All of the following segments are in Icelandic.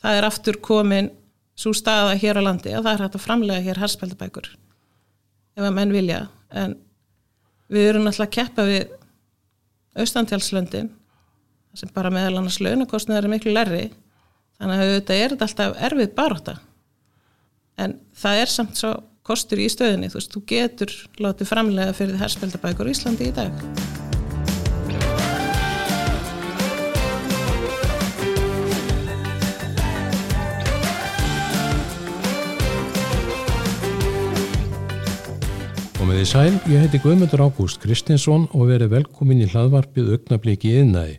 það er aftur komin svo staða hér á landi að það er hægt að framlega hér herspildabækur ef að menn vilja. En við erum alltaf að keppa við austantjálslöndin sem bara meðal annars launakostnið er miklu lærri þannig að þetta er alltaf erfið baróta en það er samt svo kostur í stöðinni, þú veist, þú getur látið framlega fyrir því herspildabækur í Íslandi í dag Komiði sæl, ég heiti Guðmundur Ágúst Kristinsson og verið velkomin í hlaðvarpið augnabliki yðnaði.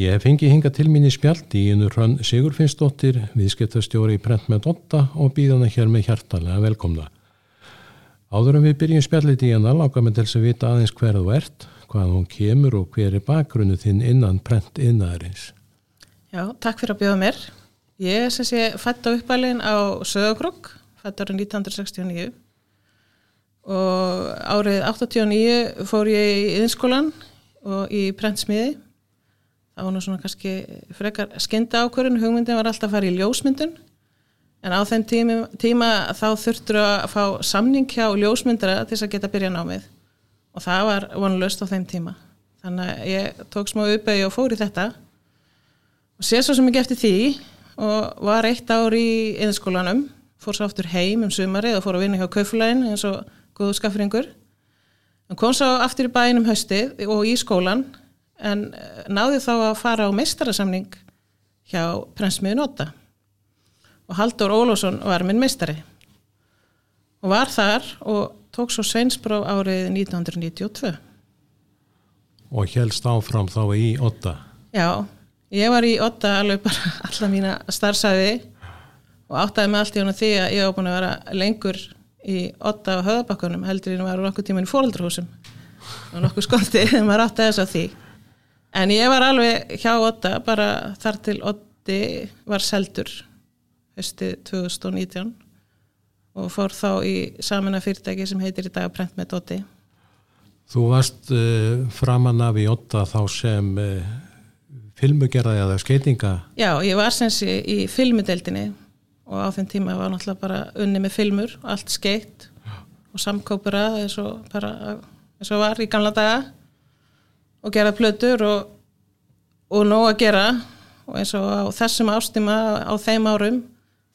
Ég hef fengið hinga til mín í spjaldi í einu hrann Sigurfinnsdóttir, viðskiptastjóri í Prent með Dotta og býðana hér með hjartalega velkomna. Áður en við byrjum spjallið í hana láka með til þess að vita aðeins hver þú ert, hvað hún kemur og hver er bakgrunnu þinn innan Prent yðnaðarins. Já, takk fyrir að bjóða mér. Ég er sem sé fætt á uppælinn á Söðakrúk, fætt árið 1969 og árið 89 fór ég í yðinskólan og í prentsmiði það var nú svona kannski frekar skynda ákvörðun, hugmyndin var alltaf að fara í ljósmyndun. En á þeim tíma, tíma þá þurftur að fá samning hjá ljósmyndara til þess að geta byrja námið. Og það var vonlust á þeim tíma. Þannig að ég tók smá uppegi og fór í þetta. Og sé svo sem ég gefti því og var eitt ár í yðinskólanum fór svo aftur heim um sumari og fór að vinna hjá kaufulegin eins og góðu skaffringur. Hann kom svo aftur í bænum haustið og í skólan en eh, náði þá að fara á meistarasamning hjá Prensmiðu Nota og Haldur Ólásson var minn meistari. Og var þar og tók svo sveinsbróf árið 1992 Og helst áfram þá í Otta. Já, ég var í Otta alveg bara alla mína starfsæði og áttaði mig allt í hún að því að ég var búin að vera lengur í Otta á höðabakkunum heldur en var nokkuð tíman í fóröldrahúsum og nokkuð skolti en maður áttaði þess að því. En ég var alveg hjá Otta bara þar til Otti var seldur höstið 2019 og fór þá í samina fyrirtæki sem heitir í dag Prent með Otti Þú varst uh, framan af í Otta þá sem uh, filmugerðaði eða skeitinga. Já, ég var sem sé í filmudeldinni og á þeim tíma var náttúrulega bara unni með filmur, allt skeitt og samkópura eins og bara eins og var í gamla daga. Og gera plötur og, og nóg að gera. Og eins og á þessum ástíma á þeim árum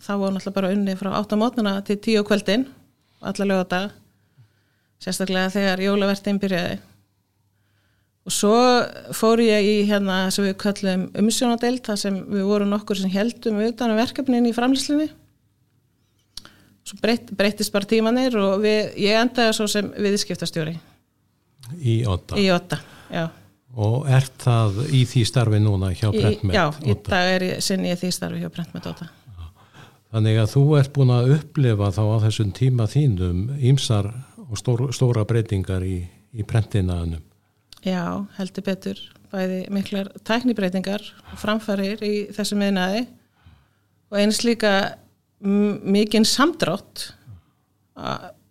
þá var náttúrulega bara unni frá 8 mótnuna til 10 kvöldin allar lögata sérstaklega þegar jólavertin byrjaði og svo fór ég í hérna sem við kallum umsjónadeild þar sem við vorum nokkur sem heldum utan um verkefnin í framlýslinni svo breytt, breyttist bara tímanir og við, ég endaði svo sem viðskiptastjóri Í Otta. í Otta já. Og ert það í því starfi núna hjá Brentmet já, í dag er ég sinni ég því starfi hjá Brentmet Otta Þannig að þú ert búin að upplifa þá á þessum tíma þínum ímsar og stór, stóra breytingar í, í prentinaðanum. Já, heldur betur. Bæði miklar tæknibreitingar og framfarir í þessum meðnaði og eins líka mikinn samdrátt.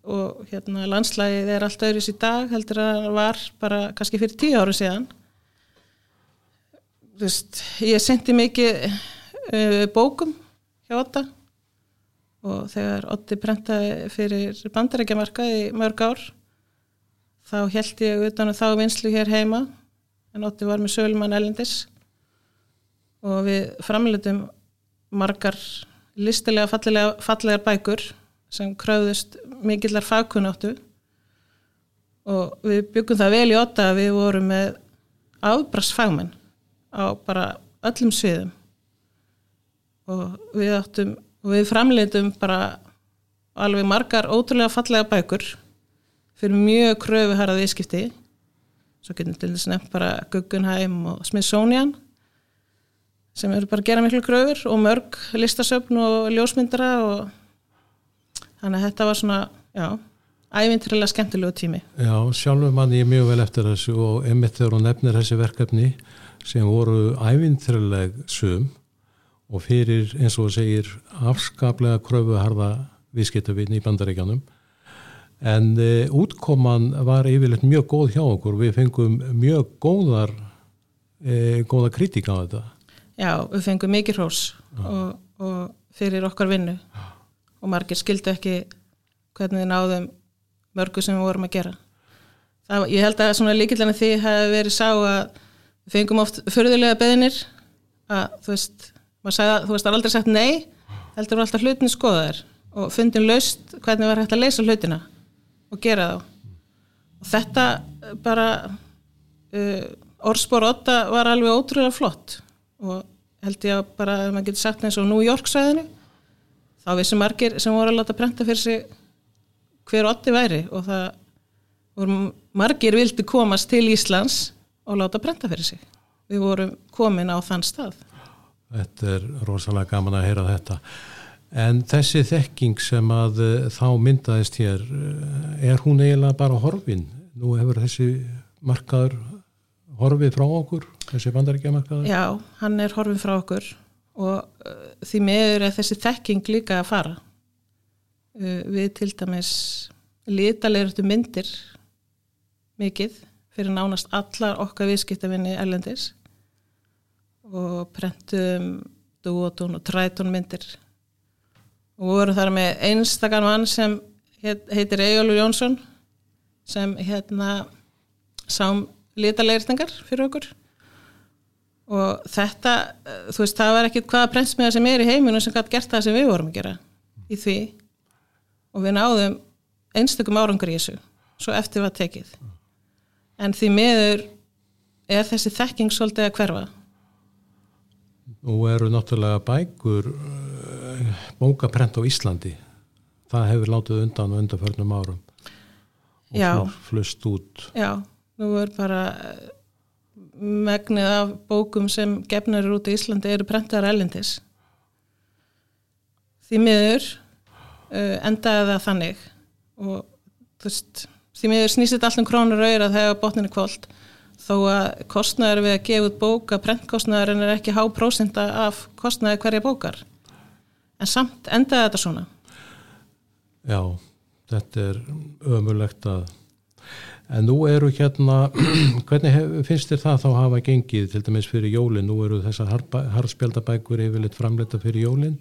Og hérna landslægið er allt öðris í dag heldur að það var bara kannski fyrir tíu áru síðan. Þú veist, ég sendi mikið uh, bókum hjá Otta og þegar Otti prentaði fyrir bandarækjamarka í mörg ár þá held ég utan að þá vinslu hér heima en Otti var með Sölumann Elendis og við framleitum margar listilega fallega, fallegar bækur sem kröðust mikillar fagkunnáttu. Og við byggum það vel í Otta að við vorum með afbrassfagmenn á bara öllum sviðum. Og við áttum og við framleitum bara alveg margar ótrúlega fallega bækur fyrir mjög kröfu harað viðskipti. Svo getum til þess nefnt bara Guggenheim og Smithsonian sem eru bara að gera miklu kröfur og mörg listasöfn og ljósmyndara og þannig að þetta var svona já, ævintrilega skemmtilegu tími. Já, sjálfur mann ég mjög vel eftir þessu og emitt þegar hún nefnir þessi verkefni sem voru ævintrileg sum og fyrir eins og segir afskaplega kröfuharða viðskiptavinn í bandaríkjanum en e, útkoman var yfirleitt mjög góð hjá okkur. Við fengum mjög góðar e, góða kritika á þetta. Já, við fengum mikið hrós og, og fyrir okkar vinnu. Og margir skildu ekki hvernig við náðum mörgu sem við vorum að gera. Það, ég held að svona líkillan því hefði verið sá að við fengum oft förðulega beðinir að þú veist, sagði, þú veist, það er aldrei sagt nei, heldur var alltaf hlutin skoðaðir og fundin laust hvernig var hægt að leysa hlutina og gera þá. Og þetta bara uh, orðspor 8 var alveg ótrúlega flott og held ég að bara, ef maður getur sagt eins og New York sæðinu, þá vissi margir sem voru að láta prenta fyrir sig hver 8 væri og það voru margir vildi komast til Íslands og láta prenta fyrir sig. Við vorum komin á þann stað. Þetta er rosalega gaman að heyra þetta. En þessi þekking sem að uh, þá myndaðist hér, uh, er hún eiginlega bara horfin? Nú hefur þessi markaður horfið frá okkur, þessi bandaríkja markaður? Já, hann er horfið frá okkur og uh, því meður er þessi þekking líka að fara. Við til dæmis litalegurstu myndir mikið fyrir nánast allar okkar viðskiptavinni erlendis og prentum duotun og trætun myndir og voru þar með einstakar mann sem heit, heitir Egilur Jónsson sem hérna sám litalegirtingar fyrir okkur. Og þetta, þú veist, það var ekkit hvaða prentsmiða sem er í heiminu sem gæti gert það sem við vorum að gera í því. Og við náðum einstakum árangur í þessu svo eftir var tekið. En því miður er þessi þekking svolítið að hverfa. Nú eru náttúrulega bækur bókaprent á Íslandi. Það hefur látið undan og undanförnum árum. Og Já. flust út. Já, nú er bara eh, megnið af bókum sem gefnar eru út í Íslandi eru prentaðar ellendis því miður uh, endaði það þannig. Og þú veist því miður snýst þetta allt um krónur auðra þegar botnin er kvöld þó að kostnæður við að gefa út bóka prentkostnæður er ekki há prósenda af kostnæði hverja bókar en samt endaði þetta svona. Já, þetta er ömulegt að en nú eru hérna hvernig hef, finnst þér það þá hafa gengið til dæmis fyrir jólin, nú eru þessar harspjaldabækur yfirleitt framleita fyrir jólin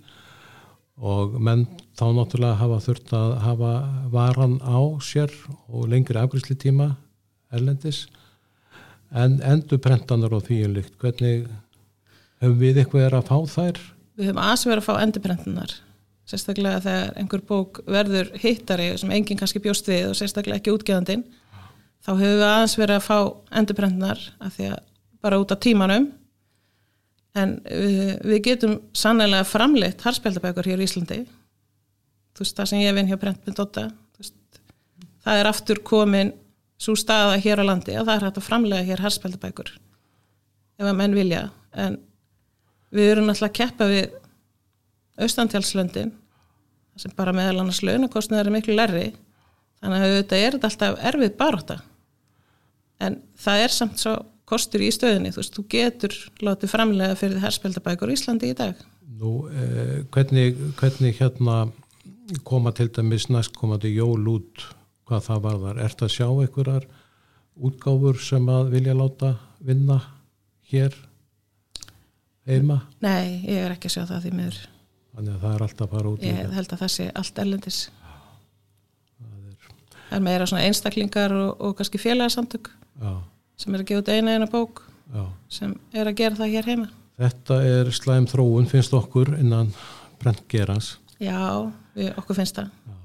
og menn þá náttúrulega hafa þurft að hafa varan á sér og lengri afgriðsli tíma erlendis. En endurprentanar og því en líkt hvernig hefum við eitthvað er að fá þær? Við höfum aðs verið að fá endurprentunar sérstaklega þegar einhver bók verður hittari sem enginn kannski bjóst við og sérstaklega ekki útgeðandin þá höfum við aðeins verið að fá endurprentunar af því að bara út af tímanum. En við, við getum sannlega framleitt harspjaldabækur hér í Íslandi. Þú veist það sem ég vinn hjá Brent.8 það er aftur komin svo staða hér á landi að það er hægt að framlega hér harspjaldabækur ef að menn vilja. En við erum náttúrulega að keppa við austantjálslöndin sem bara meðal annars launakostnið er miklu lærri þannig að þetta er alltaf erfið baróta en það er samt svo kostur í stöðinni, þú veist, þú getur látið framlega fyrir því herspildabækur í Íslandi í dag. Nú, eh, hvernig, hvernig hérna koma til dæmis næst komandi jól út hvað það var þar? Er þetta að sjá einhverjar útgáfur sem að vilja láta vinna hér heima? Nei, ég er ekki að sjá það því miður. Þannig að það er alltaf bara út í það. Ég held að það sé allt erlendis. Það er, það er meira svona einstaklingar og, og kannski félagsamtök. Já sem er að gefa út eina eina bók Já. sem er að gera það hér heima Þetta er slæm þróun finnst okkur innan brentgerans Já, við, okkur finnst það Já.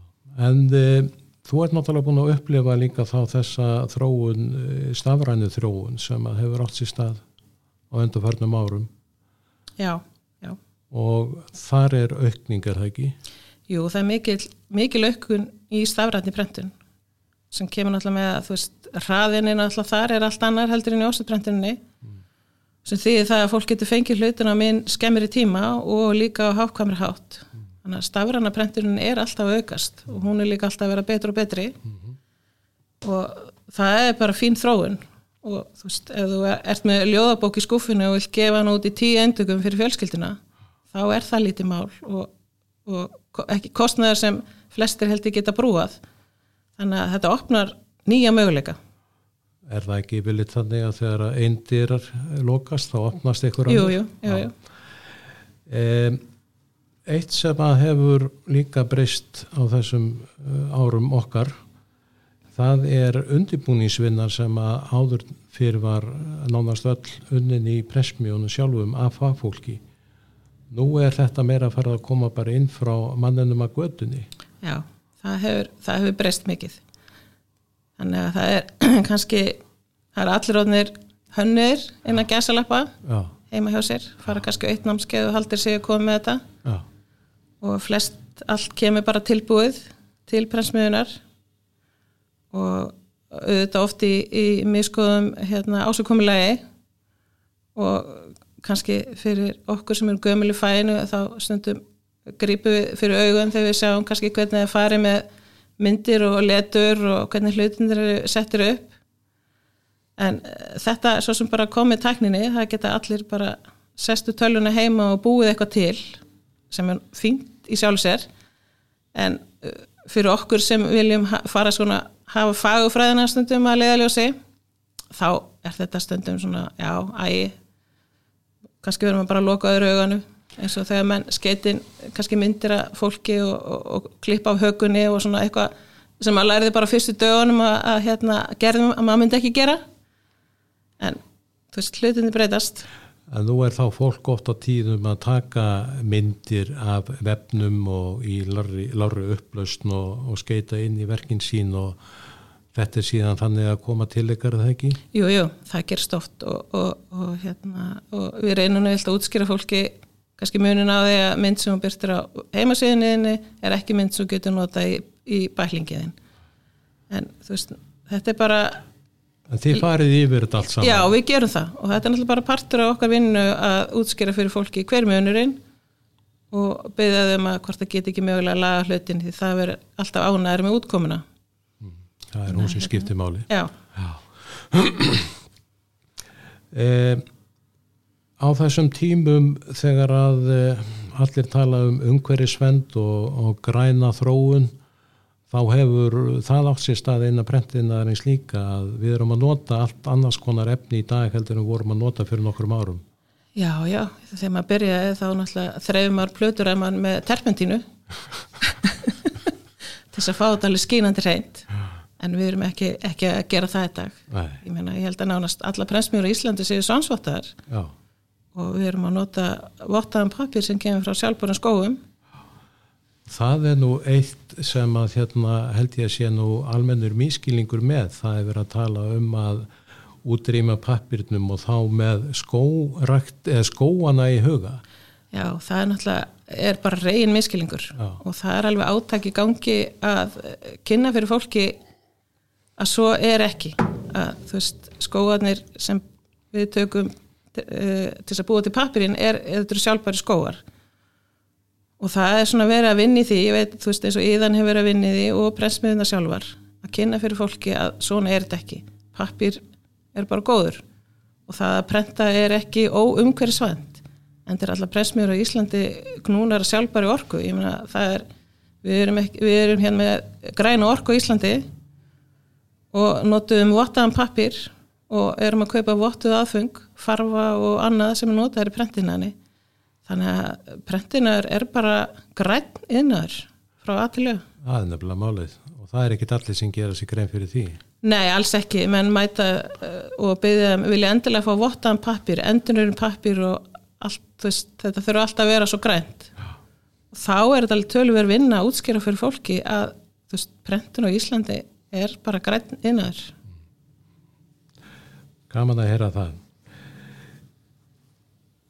En e, þú ert náttúrulega búin að upplifa líka þá þessa þróun e, stafrænu þróun sem að hefur átt sér stað á endurfarnum árum Já, já Og þar er aukningar, það ekki? Jú, það er mikil, mikil aukun í stafræni brentun sem kemur náttúrulega með að þú veist hraðinni náttúrulega þar er allt annar heldur en í ósatbrentinni mm. sem þýðir það að fólk getur fengið hlutin á minn skemmir í tíma og líka á hákvamri hátt mm. þannig að stafrannabrentunin er alltaf aukast og hún er líka alltaf að vera betur og betri mm -hmm. og það er bara fín þróun og þú veist, ef þú ert með ljóðabók í skuffinu og vil gefa hann út í tíu endugum fyrir fjölskyldina, þá er það lítið mál og, og ekki kostnæðar sem flestir heldur geta brúað. Þannig að þetta opnar nýja möguleika. Er það ekki viljið þannig að þegar einn dyrar lokast þá opnast ykkur jú, jú, jú, jú. Um, eitt sem að hefur líka breyst á þessum uh, árum okkar það er undibúningsvinnar sem að áður fyrir var nánast öll unnin í pressmjónu sjálfum af fagfólki. Nú er þetta meira að fara að koma bara inn frá mannenum að gödunni Já, það hefur, það hefur breyst mikið. Þannig að það er kannski það er allir óðnir hönnir inn að gæsalappa Já, heima hjá sér, fara kannski aukt námskeið og haldir sig að koma með þetta. Já, og flest allt kemur bara tilbúið til prensmiðunar og auðvitað oft í, í miskoðum hérna, ásökumulegi og kannski fyrir okkur sem eru gömul í fæinu þá stundum grípum við fyrir augun þegar við sjáum kannski hvernig það fari með myndir og letur og hvernig hlutinir settir upp. En eh, þetta svo sem bara komið tækninni, það geta allir bara sestu töluna heima og búið eitthvað til sem er fínt í sjálf sér. En uh, fyrir okkur sem viljum fara svona hafa fagufræðina stundum að leiðaljósi þá er þetta stundum svona já, ægi kannski verðum við bara að loka öðru auganu eins og þegar menn skeitin kannski myndir að fólki og, og, og klippa af högunni og svona eitthvað sem maður læriði bara fyrstu dögunum að, að hérna, gerðum að maður myndi ekki gera. En þú veist, hlutinni breytast En nú er þá fólk oft á tíðum að taka myndir af vefnum og í larri upplausn og, og skeita inn í verkin sín og þetta er síðan þannig að koma til ykkar er það ekki? Jú, jú, það gerst oft og, og, og, hérna, við reynum að útskýra fólki kannski munin á því að mynd sem hún byrtir á heimasíðinni er ekki mynd sem getur nota í, í bæklingiðin en þú veist, þetta er bara En þið farið yfir þetta allt saman? Já, við gerum það. Og þetta er náttúrulega bara partur af okkar vinnu að útskýra fyrir fólki hver munurinn og beða þeim að hvort það get ekki mögulega að laga hlutin því það verður alltaf ánæður með útkomuna. Það er hún sem skiptir máli. Já, E, á þessum tímum þegar að e, allir tala um umhverjusvend og, og græna þróun þá hefur það átt sér stað inn að prentina er eins líka að við erum að nota allt annars konar efni í dag heldur en við vorum að nota fyrir nokkrum árum. já, já þegar maður byrjaði þá náttúrulega þreifum maður plötur að maður með terpentínu. Þess að fá þetta alveg skínandi reynd en við erum ekki, ekki að gera það í dag. Nei, ég meina, ég held að nánast alla prensmjör í Íslandi séu svansvottar já. og við erum að nota vottaðan pappir sem kemur frá sjálfbúrin skóum Það er nú eitt sem að hérna, held ég að sé nú almennur mískilningur með. Það er verið að tala um að útrýma pappirnum og þá með skórakt skóana í huga. já, það er náttúrulega er bara reygin miskilingur Já. og það er alveg átaki gangi að eh, kynna fyrir fólki að svo er ekki að þú veist, skóarnir sem við tökum uh, til þess að búa til pappirinn er, þetta eru sjálfbæri skóar og það er svona verið að vinni því ég veit, þú veist, eins og Íðan hefur verið að vinni því og pressmiðuna sjálfar að kynna fyrir fólki að svona er þetta ekki. Pappir er bara góður. Og það að prenta er ekki óumhverjusvænt en þetta er alltaf pressmiður á Íslandi knúnar sjálfbæri orku. Ég meina það er við erum, ekki, við erum hérna með græna orku á Íslandi og notum vottaðan pappir og erum að kaupa vottuð aðfung farfa og annað sem er notað í prentinani þannig að prentinar er bara græn innar frá aðtilega Það er nefnilega málið og það er ekkit allir sem gera sér grein fyrir því. Nei, alls ekki, menn mæta uh, og byggja, vilja endilega fá vottaðan pappir, endurnurinn pappir og allt, veist, þetta þurfa alltaf að vera svo grænt. Og þá er þetta alveg tölver vinna að útskýra fyrir fólki að, veist, prentun á Íslandi er bara græn innar. Gaman að heyra það.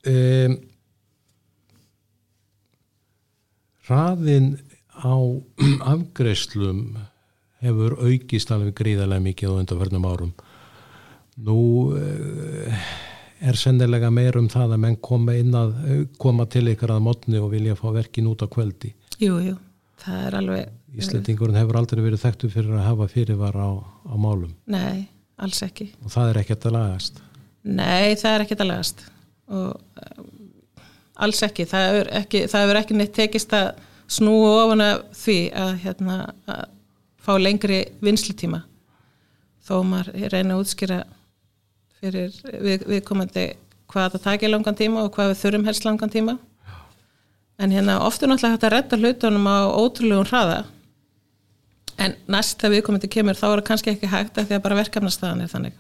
Um, Raðin á afgreislum hefur aukist alveg gríðarlega mikið á undanförnum árum. Nú eh, er sennilega meir um það að menn koma, inn að, koma til ykkur að mótni og vilja fá verkin út á kvöldi. Jú, jú, það er alveg, Íslendingurinn hefur aldrei verið þekktu fyrir að hafa fyrirvar á, á málum nei, alls ekki. og það er ekkert að lagast. Nei, það er ekkert að lagast og um, alls ekki. Það hefur ekki, ekki neitt tekist að snúa ofan af því að, hérna, að fá lengri vinslutíma þó maður reyna að útskýra fyrir við, viðkomandi hvað það takir langan tíma og hvað við þurfum helst langan tíma. En hérna ofta er náttúrulega hægt að redda hlutunum á ótrúlegum hraða. En næst þegar viðkomandi kemur þá er það kannski ekki hægt að því að bara verkefnastæðan er þannig.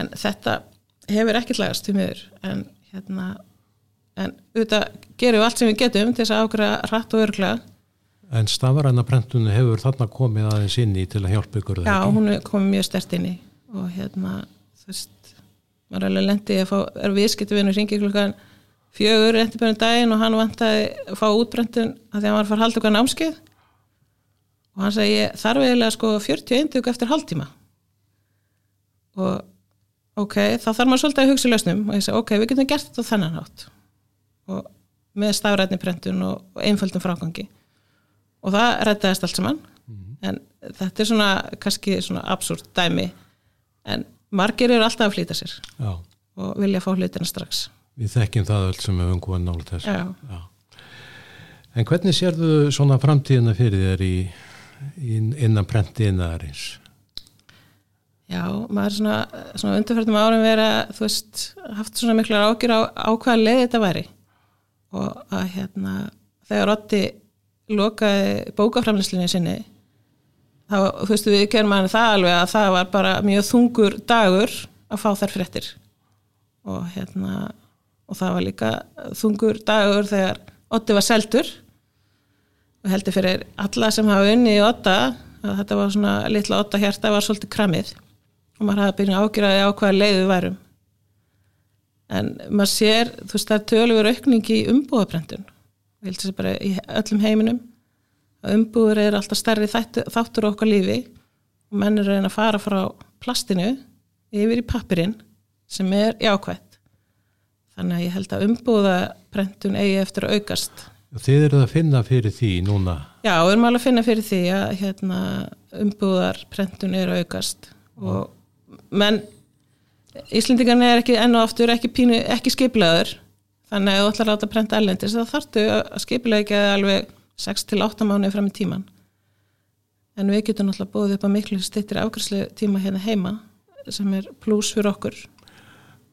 En þetta hefur ekki lagast til miður. En hérna en auðvitað gerum við allt sem við getum til þess að ákveða rætt og örglega En stafaræna prentunni hefur þarna komið aðeins inn í til að hjálpa ykkur Já, hún er komið mjög stert inn í. Og hérna, veist maður er alveg lendið að fá, er viðskiptuvinu ringi klukkan fjögur eftir björnum daginn og hann vantaði að fá útbrendun að því að hann var að fara okkar námskeið. Og hann segi þarf eiginlega sko 41 dög eftir haldtíma og ok, þá þarf maður svolítið að hugsa í lausnum. Og ég segi ok, við getum gert þetta á þennan átt með stafrætni prentun og, og einföldum frágangi og það rættaðist allt saman mm. en þetta er svona kannski svona absúrt dæmi en margir eru alltaf að flýta sér Já. og vilja fá hlutina strax Við þekkjum það öll sem hefum komið nála þess Já. Já. En hvernig sérðu svona framtíðina fyrir þér í, í innan prentiðinaðarins? Já, maður er svona, svona undarfærtum árum verið að þú veist, haft svona miklar ágjur á, á hvaða leið þetta væri og að hérna þegar Otti lokaði bókaframlýslinni sinni þá, þú veist, við gerum hann það alveg að það var bara mjög þungur dagur að fá þær fréttir. Og hérna og það var líka þungur dagur þegar Otti var seldur. Og heldur fyrir alla sem hafa unni í Otta að þetta var svona litla Otta hjarta var svolítið kramið og maður hafa byrjað ágjörði á hvaða leið við værum en maður sér, þú veist, það er tölur aukning í umbúðaprentun. Ég held að bara í öllum heiminum. Að umbúður er alltaf stærri þáttur okkar lífi. Og menn er að fara frá plastinu yfir í pappirinn sem er jákvætt. Þannig að ég held að umbúðaprentun eigi eftir að aukast. Þið eru að finna fyrir því núna? Já, við erum alveg að finna fyrir því að hérna, umbúðarprentun er að aukast. Og menn Íslendingarna er ekki enn og aftur ekki, pínu, ekki skiplaður þannig að þú ætlar að láta prenta ellendis þá þarftu að skipla ekki alveg 6-8 mánuði fram í tíman en við getum náttúrulega búið upp að miklu stittir afgræslu tíma hérna heima sem er pluss fyrir okkur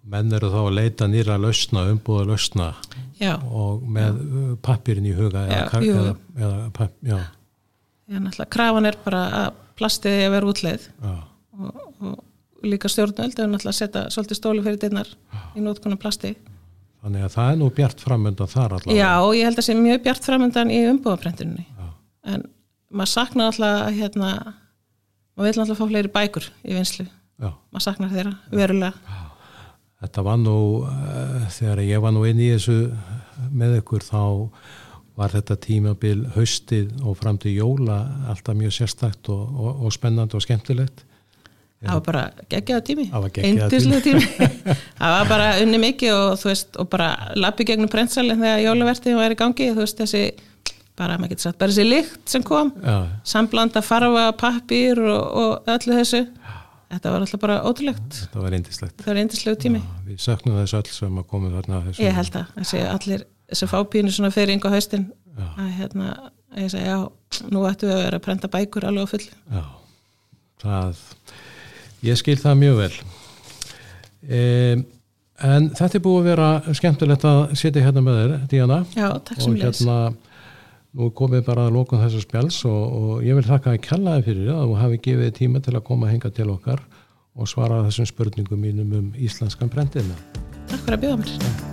Menn eru þá að leita nýra lausna, umbúða lausna já. og með já. pappirinn í huga já, eða, eða, eða papp, já. Já, náttúrulega krafan er bara að plastið er að vera útleið og, og líka stjórnöld er náttúrulega að setja svolítið stóli fyrir dinnar í nótkunum plasti Þannig að það er nú bjart framöndan þar allavega. Já, og ég held að það sé mjög bjart framöndan í umbúðaprentunni en maður saknar alltaf hérna, maður vil alltaf fá fleiri bækur í vinslu, Já. maður saknar þeirra verulega. Já. Þetta var nú, uh, þegar ég var nú inn í þessu með ykkur þá var þetta tímabil haustið og fram til jóla alltaf mjög sérstakt og, og, og spennandi og skemmtilegt. Það var bara geggjaða tími, eindislega tími. það var bara unni mikið og þú veist, og bara lappi gegnum prentsalinn þegar jólavertið var í gangi, þú veist, þessi, bara, maður getur sagt, bara þessi lykt sem kom, Já. samblanda farfa, pappir og, og öllu þessu. Þetta var alltaf bara ótrúlegt. Þetta var eindislegt. Það var eindislegu tími. Já, við söknum þess öll sem að komið þarna. Ég held að, þessi allir, þessi fápínu svona fyrir yngu haustin, að hérna, ég segja, já, nú ættu við að vera að prenta bækur alveg á full. Já, það, ég skil það mjög vel. Um, en þetta er búið að vera skemmtilegt að sitja hérna með þér, Díana. Já, takk sem leys. Og hérna, nú komið bara að lókun þessu spjáls og, og ég vil þakka að kella þið fyrir að þú hafi gefið tíma til að koma að henga til okkar og svara þessum spurningum mínum um íslenskan brendina. Takk fyrir að bjóða mér.